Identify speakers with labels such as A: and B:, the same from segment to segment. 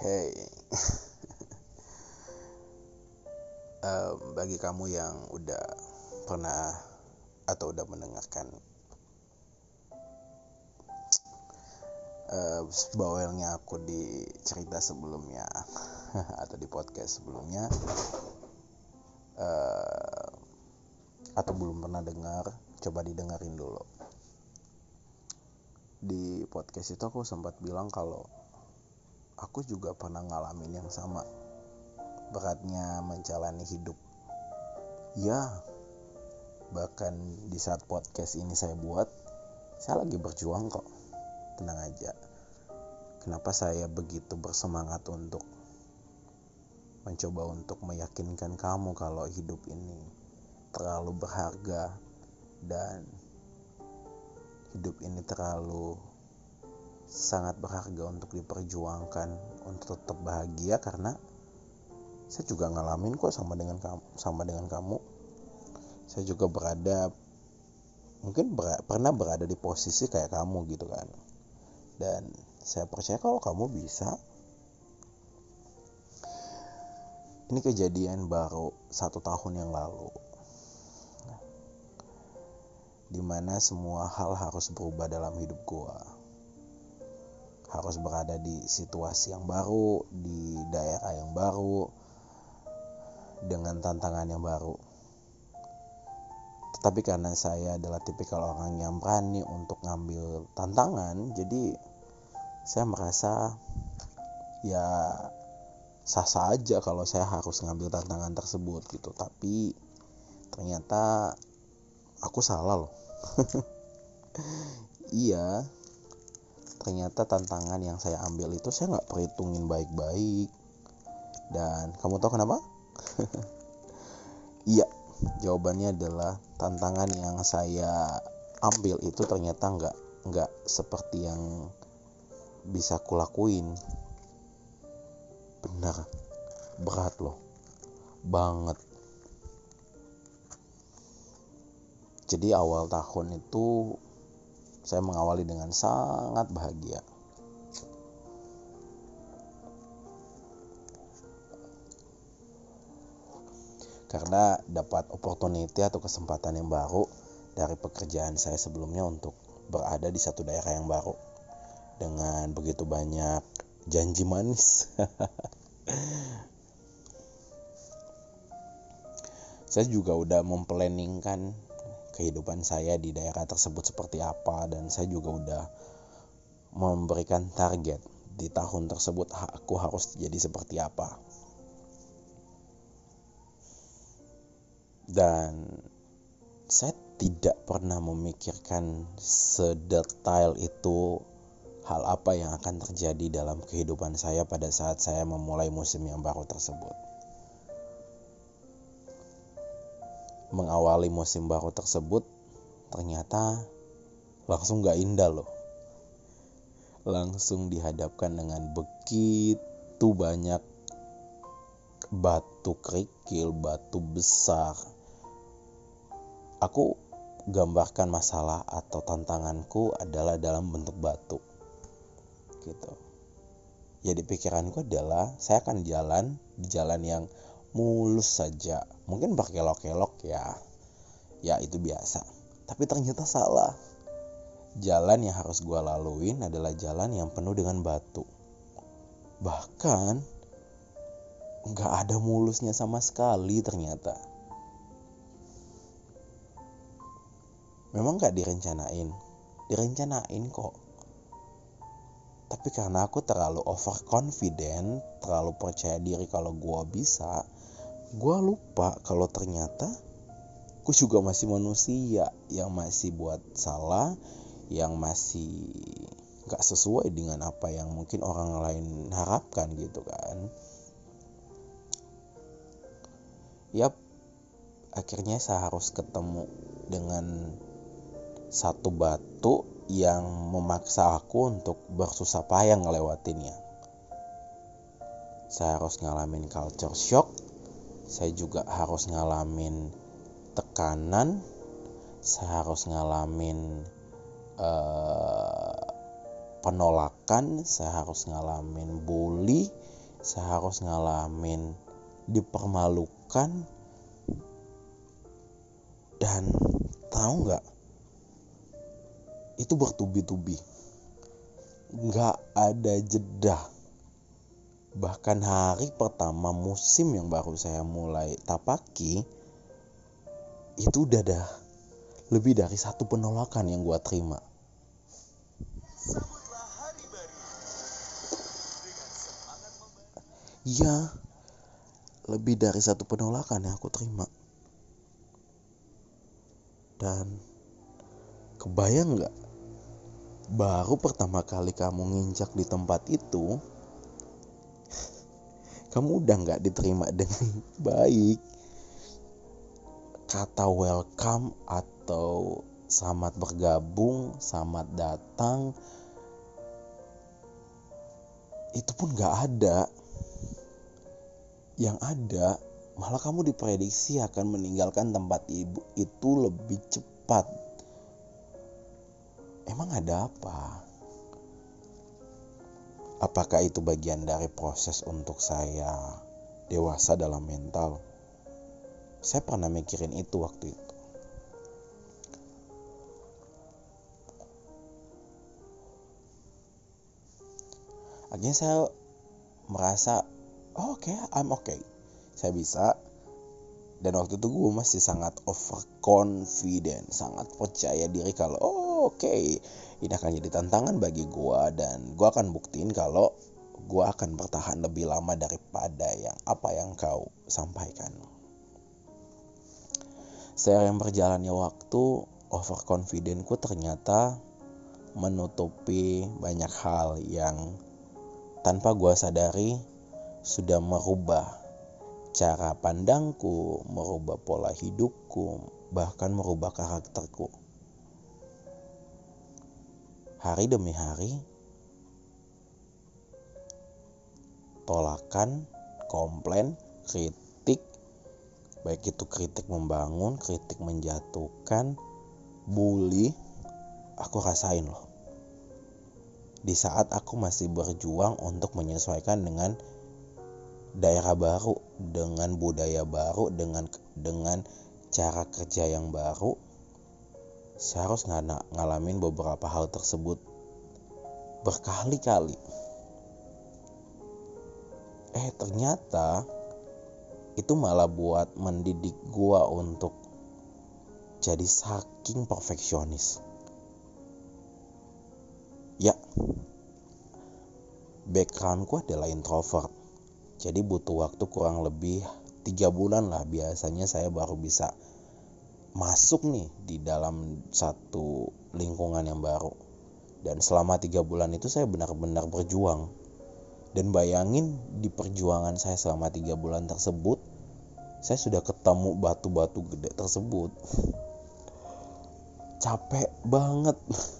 A: Hey, um, bagi kamu yang udah pernah atau udah mendengarkan uh, bawelnya aku di cerita sebelumnya atau di podcast sebelumnya uh, atau belum pernah dengar, coba didengarin dulu. Di podcast itu aku sempat bilang kalau aku juga pernah ngalamin yang sama. Beratnya menjalani hidup. Ya bahkan di saat podcast ini saya buat saya lagi berjuang kok. Tenang aja. Kenapa saya begitu bersemangat untuk mencoba untuk meyakinkan kamu kalau hidup ini terlalu berharga dan hidup ini terlalu sangat berharga untuk diperjuangkan untuk tetap bahagia karena saya juga ngalamin kok sama dengan kamu sama dengan kamu. Saya juga berada mungkin ber, pernah berada di posisi kayak kamu gitu kan. Dan saya percaya kalau kamu bisa. Ini kejadian baru satu tahun yang lalu. Di mana semua hal harus berubah dalam hidup gua harus berada di situasi yang baru, di daerah yang baru, dengan tantangan yang baru. Tetapi karena saya adalah tipikal orang yang berani untuk ngambil tantangan, jadi saya merasa ya sah-sah aja kalau saya harus ngambil tantangan tersebut gitu. Tapi ternyata aku salah loh. iya, ternyata tantangan yang saya ambil itu saya nggak perhitungin baik-baik. Dan kamu tahu kenapa? Iya jawabannya adalah tantangan yang saya ambil itu ternyata nggak nggak seperti yang bisa kulakuin. Benar berat loh banget. Jadi awal tahun itu saya mengawali dengan sangat bahagia. Karena dapat opportunity atau kesempatan yang baru dari pekerjaan saya sebelumnya untuk berada di satu daerah yang baru dengan begitu banyak janji manis. saya juga udah memplanningkan kehidupan saya di daerah tersebut seperti apa dan saya juga udah memberikan target di tahun tersebut aku harus jadi seperti apa dan saya tidak pernah memikirkan sedetail itu hal apa yang akan terjadi dalam kehidupan saya pada saat saya memulai musim yang baru tersebut. Mengawali musim baru tersebut ternyata langsung gak indah loh langsung dihadapkan dengan begitu banyak batu kerikil, batu besar. Aku gambarkan masalah atau tantanganku adalah dalam bentuk batu. Gitu. Ya di pikiranku adalah saya akan jalan di jalan yang mulus saja. Mungkin berkelok-kelok ya. Ya itu biasa. Tapi ternyata salah. Jalan yang harus gue laluin adalah jalan yang penuh dengan batu. Bahkan nggak ada mulusnya sama sekali ternyata. Memang nggak direncanain? Direncanain kok. Tapi karena aku terlalu overconfident terlalu percaya diri kalau gue bisa gue lupa kalau ternyata gue juga masih manusia yang masih buat salah yang masih gak sesuai dengan apa yang mungkin orang lain harapkan gitu kan. Yap akhirnya saya harus ketemu dengan satu batu yang memaksa aku untuk bersusah payah ngelewatinnya. Saya harus ngalamin culture shock saya juga harus ngalamin tekanan saya harus ngalamin uh, penolakan saya harus ngalamin bully saya harus ngalamin dipermalukan. Dan tahu nggak? Itu bertubi-tubi. Nggak ada jeda bahkan hari pertama musim yang baru saya mulai tapaki itu udah ada lebih dari satu penolakan yang gue terima Iya, lebih dari satu penolakan yang aku terima. Dan kebayang nggak? Baru pertama kali kamu nginjak di tempat itu, kamu udah nggak diterima dengan baik. Kata welcome atau selamat bergabung, selamat datang, itu pun nggak ada yang ada malah kamu diprediksi akan meninggalkan tempat ibu itu lebih cepat. Emang ada apa? Apakah itu bagian dari proses untuk saya dewasa dalam mental? Saya pernah mikirin itu waktu itu. Akhirnya saya merasa oh, oke okay, I'm okay saya bisa dan waktu itu gue masih sangat overconfident sangat percaya diri kalau oh, oke okay, ini akan jadi tantangan bagi gue dan gue akan buktiin kalau gue akan bertahan lebih lama daripada yang apa yang kau sampaikan yang berjalannya waktu overconfidentku ternyata menutupi banyak hal yang tanpa gue sadari sudah merubah cara pandangku, merubah pola hidupku, bahkan merubah karakterku. Hari demi hari, tolakan, komplain, kritik, baik itu kritik membangun, kritik menjatuhkan, bully, aku rasain loh. Di saat aku masih berjuang untuk menyesuaikan dengan daerah baru dengan budaya baru dengan dengan cara kerja yang baru saya harus ng ngalamin beberapa hal tersebut berkali-kali. Eh ternyata itu malah buat mendidik gua untuk jadi saking perfeksionis. Ya backgroundku adalah introvert. Jadi butuh waktu kurang lebih tiga bulan lah biasanya saya baru bisa masuk nih di dalam satu lingkungan yang baru. Dan selama tiga bulan itu saya benar-benar berjuang. Dan bayangin di perjuangan saya selama tiga bulan tersebut saya sudah ketemu batu-batu gede tersebut. Capek banget.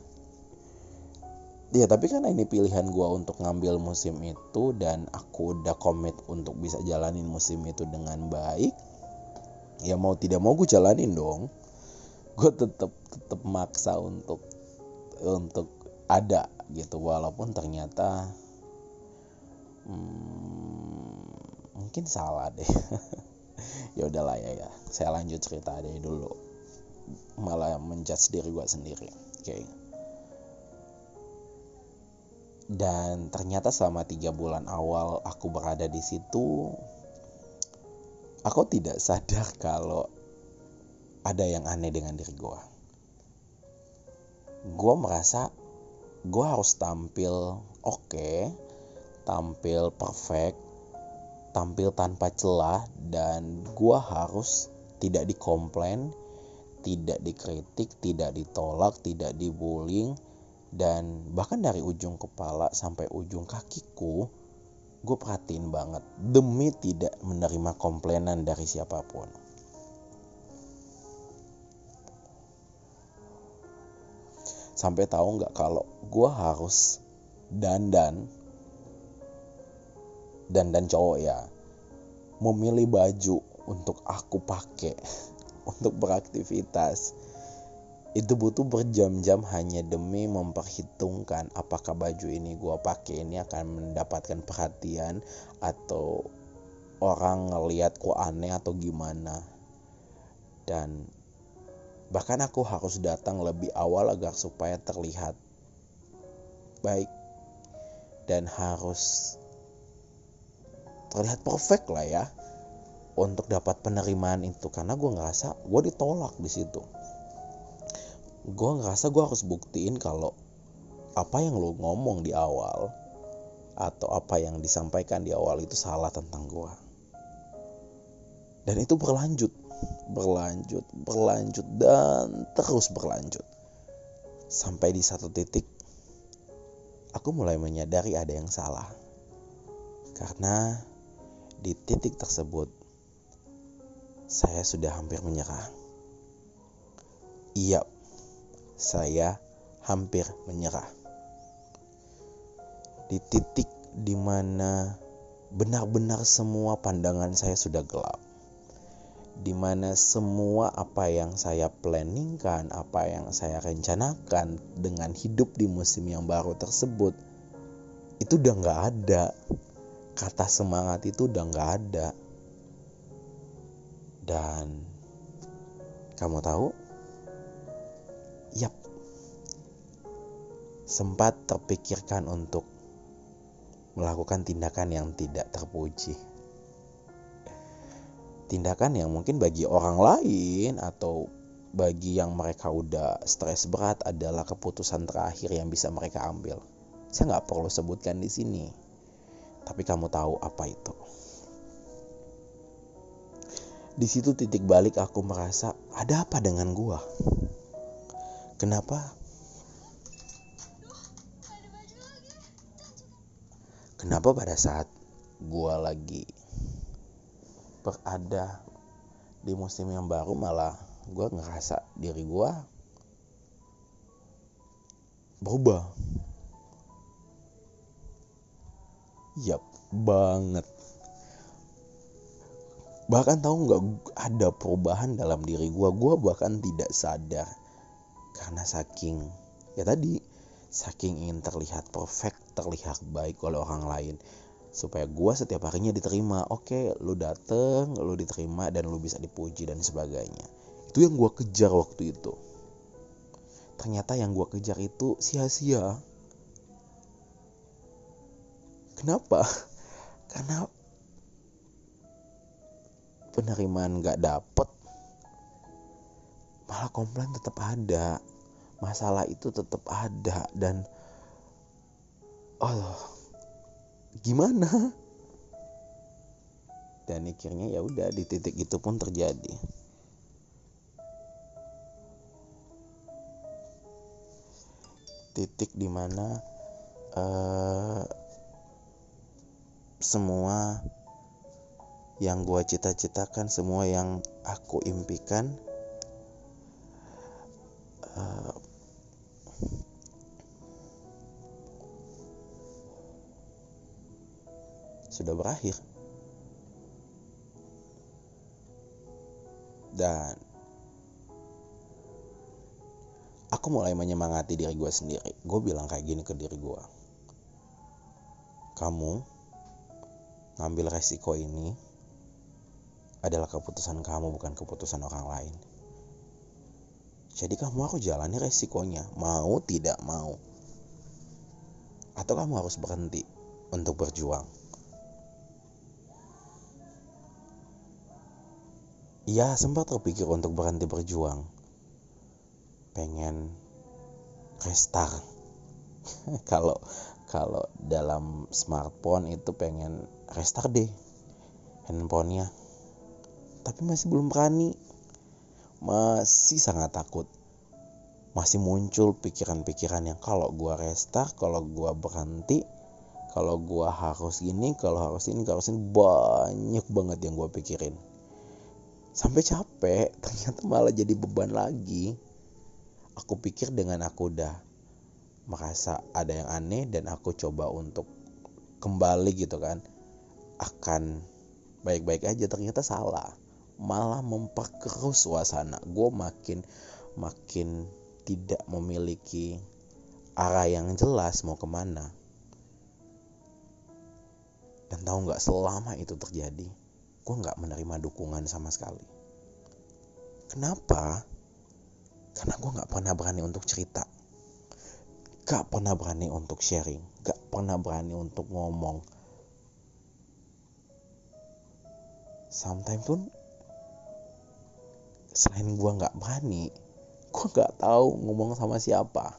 A: Ya tapi kan ini pilihan gue untuk ngambil musim itu dan aku udah komit untuk bisa jalanin musim itu dengan baik ya mau tidak mau gue jalanin dong. Gue tetap tetap maksa untuk untuk ada gitu. Walaupun ternyata hmm, mungkin salah deh. Ya udahlah ya ya. Saya lanjut cerita deh dulu. Malah menjudge diri gue sendiri. Oke. Okay dan ternyata selama tiga bulan awal aku berada di situ aku tidak sadar kalau ada yang aneh dengan diri gue gue merasa gue harus tampil oke okay, tampil perfect tampil tanpa celah dan gue harus tidak dikomplain tidak dikritik tidak ditolak tidak dibullying dan bahkan dari ujung kepala sampai ujung kakiku gue perhatiin banget demi tidak menerima komplainan dari siapa pun. Sampai tahu nggak kalau gue harus dandan dandan cowok ya memilih baju untuk aku pakai untuk beraktivitas itu butuh berjam-jam hanya demi memperhitungkan apakah baju ini gue pakai ini akan mendapatkan perhatian atau orang ngelihat kok aneh atau gimana. Dan bahkan aku harus datang lebih awal agar supaya terlihat baik dan harus terlihat perfect lah ya untuk dapat penerimaan itu. Karena gue ngerasa gue ditolak di situ gue ngerasa gue harus buktiin kalau apa yang lo ngomong di awal atau apa yang disampaikan di awal itu salah tentang gue dan itu berlanjut berlanjut berlanjut dan terus berlanjut. Sampai di satu titik aku mulai menyadari ada yang salah. Karena di titik tersebut saya sudah hampir menyerah. Iya saya hampir menyerah. Di titik di mana benar-benar semua pandangan saya sudah gelap. Di mana semua apa yang saya planningkan, apa yang saya rencanakan dengan hidup di musim yang baru tersebut, itu udah nggak ada. Kata semangat itu udah nggak ada. Dan kamu tahu, sempat terpikirkan untuk melakukan tindakan yang tidak terpuji. Tindakan yang mungkin bagi orang lain atau bagi yang mereka udah stres berat adalah keputusan terakhir yang bisa mereka ambil. Saya nggak perlu sebutkan di sini, tapi kamu tahu apa itu. Di situ titik balik aku merasa ada apa dengan gua. Kenapa? Kenapa pada saat gue lagi berada di musim yang baru malah gue ngerasa diri gue berubah. Yap, banget. Bahkan tahu nggak ada perubahan dalam diri gue. Gue bahkan tidak sadar karena saking ya tadi saking ingin terlihat perfect terlihat baik oleh orang lain. Supaya gue setiap harinya diterima. Oke lu dateng lu diterima dan lu bisa dipuji dan sebagainya. Itu yang gue kejar waktu itu. Ternyata yang gue kejar itu sia-sia. Kenapa? Karena penerimaan gak dapet. Malah komplain tetap ada masalah itu tetap ada dan oh gimana? Dan akhirnya ya udah di titik itu pun terjadi. Titik di mana uh, semua yang gue cita-citakan semua yang aku impikan uh, sudah berakhir. Dan aku mulai menyemangati diri gue sendiri. Gue bilang kayak gini ke diri gue kamu ngambil resiko ini adalah keputusan kamu bukan keputusan orang lain jadi kamu harus jalani resikonya, mau tidak mau. Atau kamu harus berhenti untuk berjuang. Ya sempat terpikir untuk berhenti berjuang. Pengen restart. kalau kalau dalam smartphone itu pengen restart deh handphonenya. Tapi masih belum berani masih sangat takut. Masih muncul pikiran-pikiran yang kalau gua restart kalau gua berhenti kalau gua harus gini kalau harus ini kalau harus ini banyak banget yang gua pikirin. Sampai capek ternyata malah jadi beban lagi. Aku pikir dengan aku udah merasa ada yang aneh dan aku coba untuk kembali gitu kan akan baik-baik aja ternyata salah malah memperkeruh suasana. Gue makin makin tidak memiliki arah yang jelas mau ke mana. Dan tahu nggak selama itu terjadi gue nggak menerima dukungan sama sekali. Kenapa? Karena gue nggak pernah berani untuk cerita. Gak pernah berani untuk sharing. Gak pernah berani untuk ngomong. Sometimes pun selain gue nggak berani gue nggak tahu ngomong sama siapa.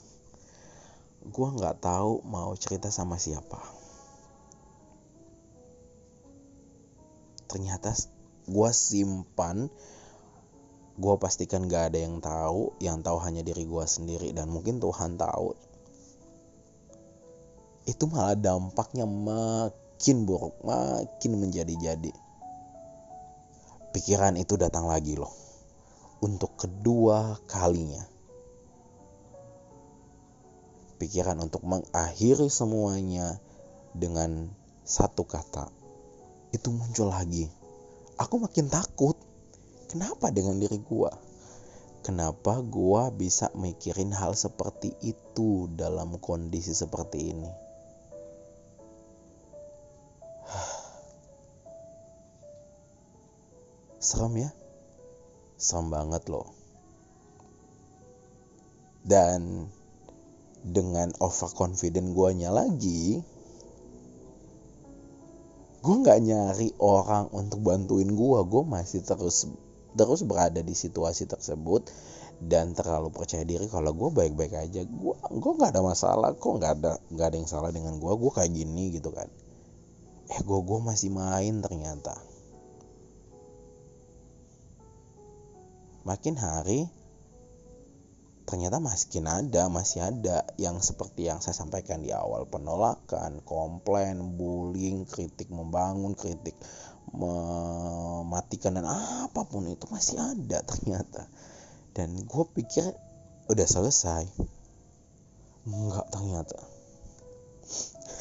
A: Gue nggak tahu mau cerita sama siapa. Ternyata gue simpan gue pastikan gak ada yang tahu yang tahu hanya diri gue sendiri dan mungkin Tuhan tahu. Itu malah dampaknya makin buruk makin menjadi-jadi. Pikiran itu datang lagi loh untuk kedua kalinya. Pikiran untuk mengakhiri semuanya dengan satu kata itu muncul lagi. Aku makin takut. Kenapa dengan diri gua? Kenapa gua bisa mikirin hal seperti itu dalam kondisi seperti ini? Serem ya serem banget loh. Dan dengan overconfident guanya lagi gue nggak nyari orang untuk bantuin gue gue masih terus terus berada di situasi tersebut dan terlalu percaya diri kalau gue baik-baik aja. Gue gue nggak ada masalah kok. Nggak ada nggak ada yang salah dengan gue gue kayak gini gitu kan. Eh gue gue masih main ternyata makin hari ternyata masih ada masih ada yang seperti yang saya sampaikan di awal. Penolakan komplain bullying kritik membangun kritik mematikan dan apa pun itu masih ada ternyata. Dan gue pikir udah selesai. Enggak ternyata.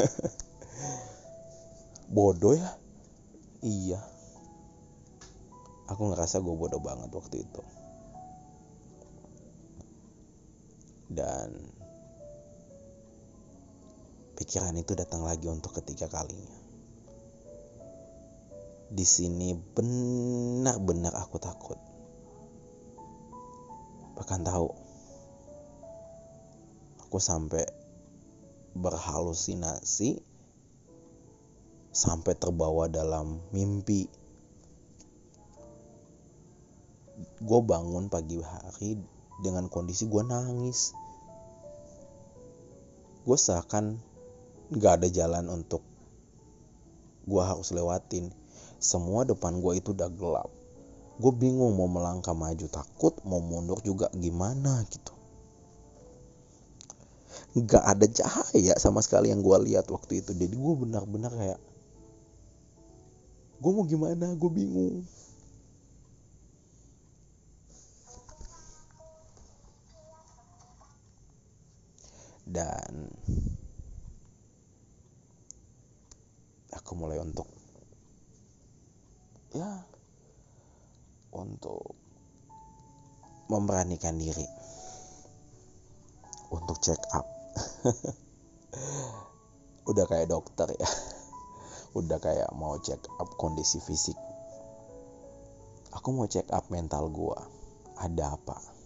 A: Bodoh ya? Iya aku ngerasa gue bodoh banget waktu itu dan pikiran itu datang lagi untuk ketiga kalinya di sini benar-benar aku takut. Bahkan tahu, aku sampai berhalusinasi, sampai terbawa dalam mimpi. Gue bangun pagi hari dengan kondisi gue nangis. Gue seakan gak ada jalan untuk gue harus lewatin. Semua depan gue itu udah gelap. Gue bingung mau melangkah maju takut mau mundur juga gimana gitu. Gak ada cahaya sama sekali yang gue lihat waktu itu. Jadi gue benar-benar kayak gue mau gimana? Gue bingung dan aku mulai untuk ya untuk memberanikan diri untuk check up. Udah kayak dokter ya. Udah kayak mau check up kondisi fisik. Aku mau check up mental gua. Ada apa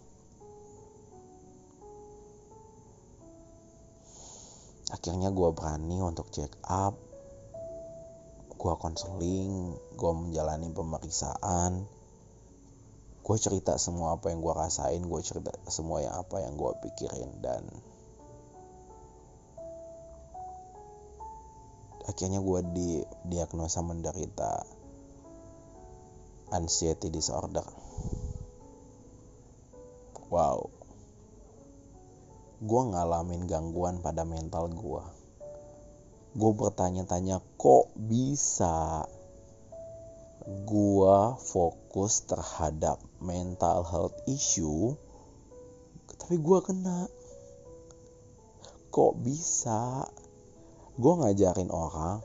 A: akhirnya gua berani untuk check up gue konseling gue menjalani pemeriksaan. Gue cerita semua apa yang gue rasain gue cerita semua yang apa yang gue pikirin dan akhirnya gue di diagnosa menderita anxiety disorder. Wow gue ngalamin gangguan pada mental gue gue bertanya-tanya kok bisa gue fokus terhadap mental health issue tapi gue kena? Kok bisa? Gue ngajarin orang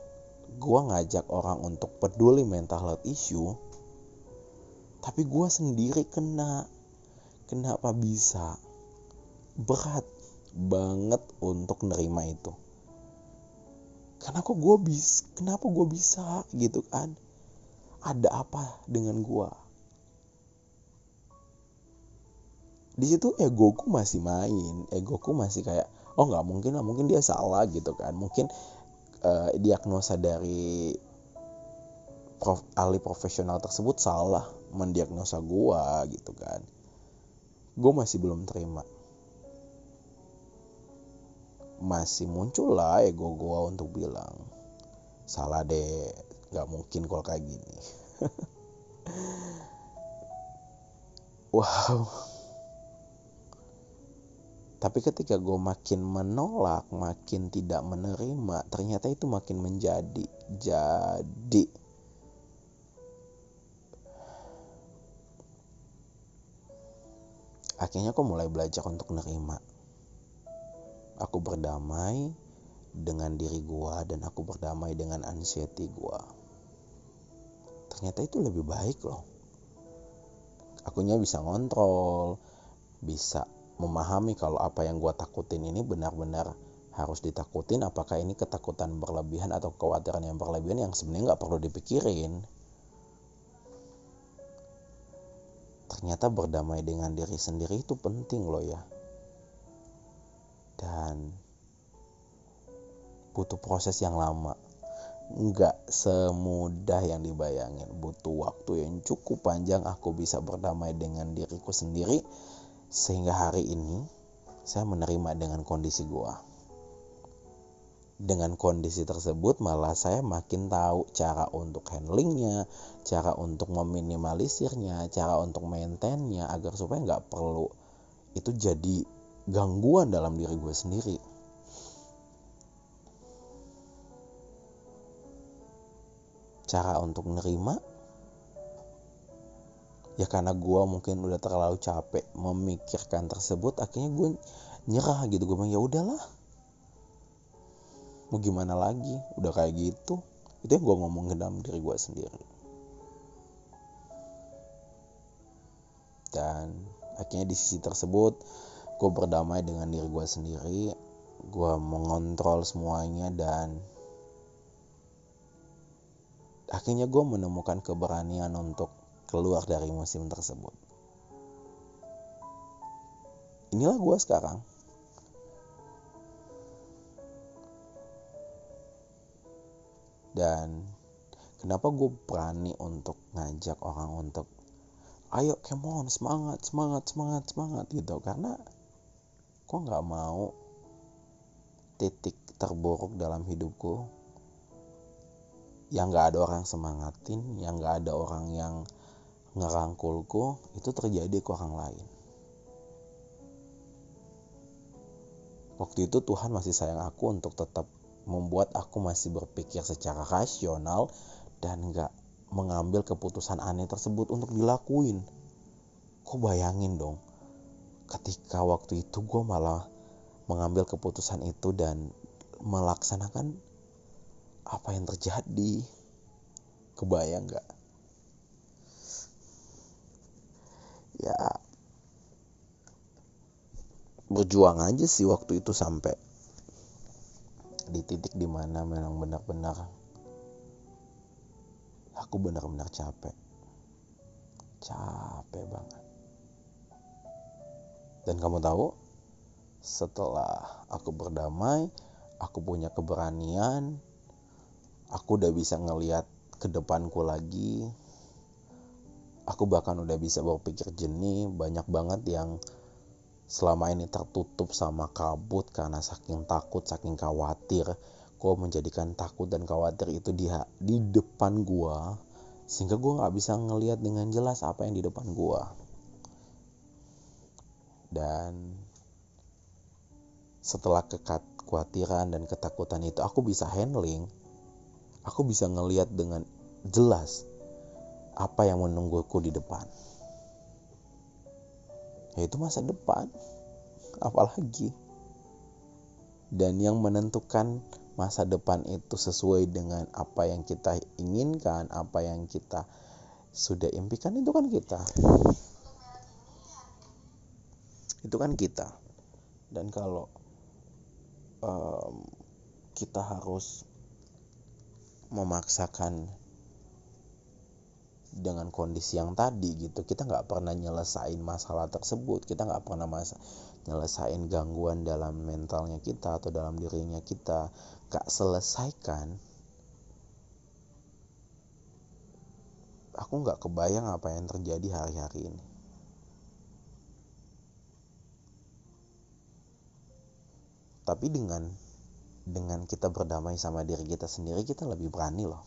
A: gue ngajak orang untuk peduli mental health issue tapi gue sendiri kena. Kenapa bisa? Berat banget untuk nerima itu. Karena kok gue bisa kenapa gue bisa gitu kan? Ada apa dengan gue di situ egoku masih main egoku masih kayak oh nggak mungkin lah mungkin dia salah gitu kan. Mungkin uh, diagnosa dari prof, ahli profesional tersebut salah mendiagnosa gua gitu kan. Gue masih belum terima masih muncul lah ego gua untuk bilang salah deh nggak mungkin kalau kayak gini wow tapi ketika gue makin menolak, makin tidak menerima, ternyata itu makin menjadi. Jadi, akhirnya aku mulai belajar untuk menerima. Aku berdamai dengan diri gue dan aku berdamai dengan anxiety gue. Ternyata itu lebih baik loh. Akunya bisa ngontrol, bisa memahami kalau apa yang gue takutin ini benar-benar harus ditakutin apakah ini ketakutan berlebihan atau kekhawatiran yang berlebihan yang sebenarnya nggak perlu dipikirin ternyata berdamai dengan diri sendiri itu penting loh ya dan butuh proses yang lama nggak semudah yang dibayangin butuh waktu yang cukup panjang aku bisa berdamai dengan diriku sendiri sehingga hari ini saya menerima dengan kondisi gua. Dengan kondisi tersebut malah saya makin tahu cara untuk handlingnya, cara untuk meminimalisirnya, cara untuk maintainnya agar supaya nggak perlu itu jadi gangguan dalam diri gue sendiri. Cara untuk menerima ya karena gue mungkin udah terlalu capek memikirkan tersebut akhirnya gue nyerah gitu. Gue bilang ya udahlah. Mau gimana lagi? Udah kayak gitu. Itu yang gue ngomong ke dalam diri gue sendiri. Dan akhirnya di sisi tersebut gue berdamai dengan diri gue sendiri gue mengontrol semuanya dan akhirnya gue menemukan keberanian untuk keluar dari musim tersebut. Inilah gue sekarang. Dan kenapa gue berani untuk ngajak orang untuk ayo come on semangat semangat semangat semangat gitu karena gue nggak mau titik terburuk dalam hidupku yang nggak ada orang semangatin yang nggak ada orang yang ngerangkulku itu terjadi ke orang lain. Waktu itu Tuhan masih sayang aku untuk tetap membuat aku masih berpikir secara rasional dan gak mengambil keputusan aneh tersebut untuk dilakuin. Kok bayangin dong, ketika waktu itu gue malah mengambil keputusan itu dan melaksanakan apa yang terjadi. Kebayang gak? ya berjuang aja sih waktu itu sampai di titik di mana memang benar-benar aku benar-benar capek capek banget dan kamu tahu setelah aku berdamai aku punya keberanian aku udah bisa ngeliat ke depanku lagi. Aku bahkan udah bisa berpikir jernih banyak banget yang selama ini tertutup sama kabut karena saking takut saking khawatir. Kok menjadikan takut dan khawatir itu dia di depan gua sehingga gua nggak bisa ngelihat dengan jelas apa yang di depan gua dan setelah kekhawatiran dan ketakutan itu aku bisa handling. Aku bisa ngelihat dengan jelas apa yang menungguku di depan. Yaitu masa depan. Apalagi? Dan yang menentukan masa depan itu sesuai dengan apa yang kita inginkan apa yang kita sudah impikan itu kan kita itu kan kita. Dan kalau um, kita harus memaksakan dengan kondisi yang tadi gitu kita nggak pernah nyelesain masalah tersebut. Kita nggak pernah masa nyelesain gangguan dalam mentalnya kita atau dalam dirinya kita. Gak selesaikan aku nggak kebayang apa yang terjadi hari-hari ini tapi dengan dengan kita berdamai sama diri kita sendiri kita lebih berani loh.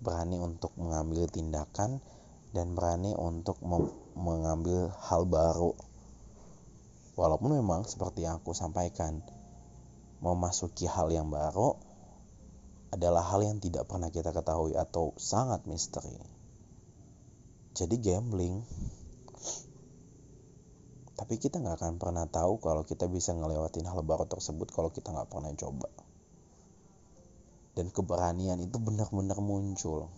A: Berani untuk mengambil tindakan dan berani untuk mengambil hal baru. Walaupun memang seperti yang aku sampaikan memasuki hal yang baru adalah hal yang tidak pernah kita ketahui atau sangat misteri. Jadi gambling tapi kita nggak akan pernah tahu kalau kita bisa ngelewatin hal baru tersebut kalau kita nggak pernah coba. Dan keberanian itu benar-benar muncul.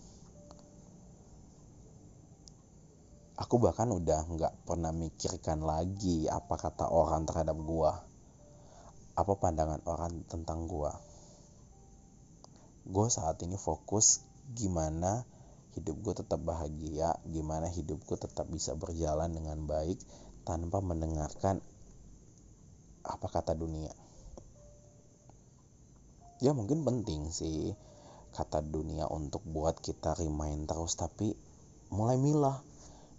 A: Aku bahkan udah nggak pernah mikirkan lagi apa kata orang terhadap gua. Apa pandangan orang tentang gua. Gue saat ini fokus gimana hidup gue tetap bahagia gimana hidup gue tetap bisa berjalan dengan baik tanpa mendengarkan apa kata dunia. Ya mungkin penting sih kata dunia untuk buat kita remind terus tapi mulai milah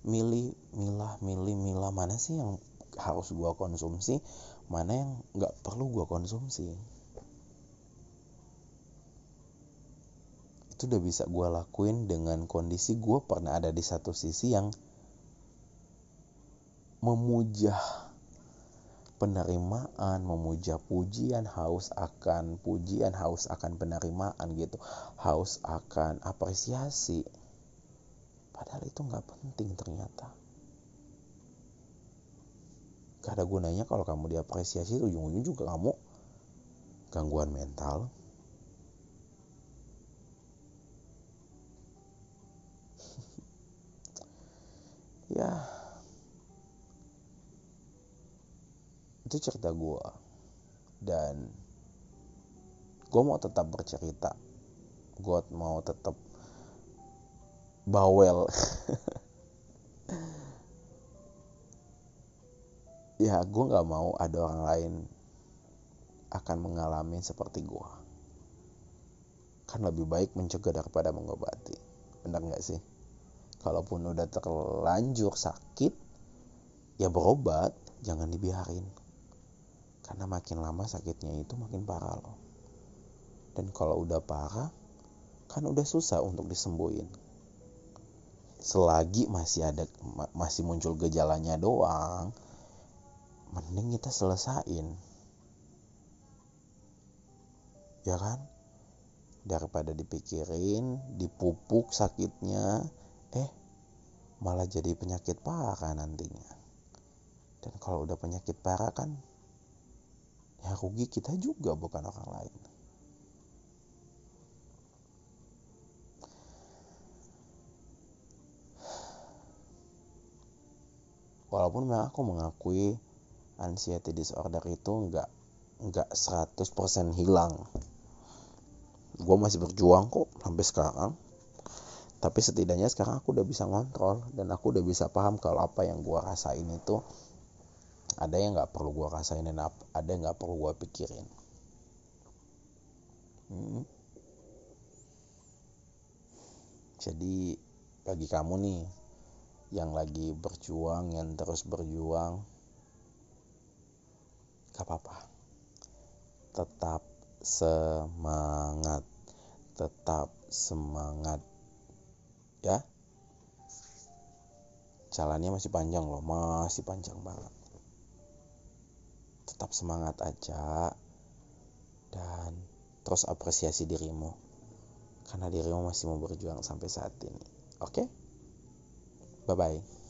A: milih milah milih milah. Mana sih yang harus gua konsumsi? Mana yang nggak perlu gua konsumsi? Itu udah bisa gua lakuin dengan kondisi gua pernah ada di satu sisi yang memuja penerimaan, memuja pujian, haus akan pujian, haus akan penerimaan gitu, haus akan apresiasi. Padahal itu nggak penting ternyata. Gak ada gunanya kalau kamu diapresiasi, ujung-ujung juga kamu gangguan mental. ya itu cerita gue dan gue mau tetap bercerita. Gue mau tetap bawel. Ya gue nggak mau ada orang lain akan mengalami seperti gue kan lebih baik mencegah daripada mengobati. Benar nggak sih? Kalaupun udah terlanjur sakit ya berobat jangan dibiarin karena makin lama sakitnya itu makin parah loh. Dan kalau udah parah kan udah susah untuk disembuhin. Selagi masih ada masih muncul gejalanya doang mending kita selesain. Ya kan? Daripada dipikirin dipupuk sakitnya eh malah jadi penyakit parah nantinya. Dan kalau udah penyakit parah kan ya rugi kita juga bukan orang lain. Walaupun memang aku mengakui anxiety disorder itu nggak nggak 100% hilang. Gue masih berjuang kok sampai sekarang. Tapi setidaknya sekarang aku udah bisa ngontrol dan aku udah bisa paham kalau apa yang gue rasain itu ada yang nggak perlu gue rasain dan ada yang nggak perlu gue pikirin. Hmm. jadi bagi kamu nih yang lagi berjuang yang terus berjuang gak apa-apa. Tetap semangat. Tetap semangat. Ya? Jalannya masih panjang loh masih panjang banget tetap semangat aja dan terus apresiasi dirimu karena dirimu masih mau berjuang sampai saat ini oke okay? bye bye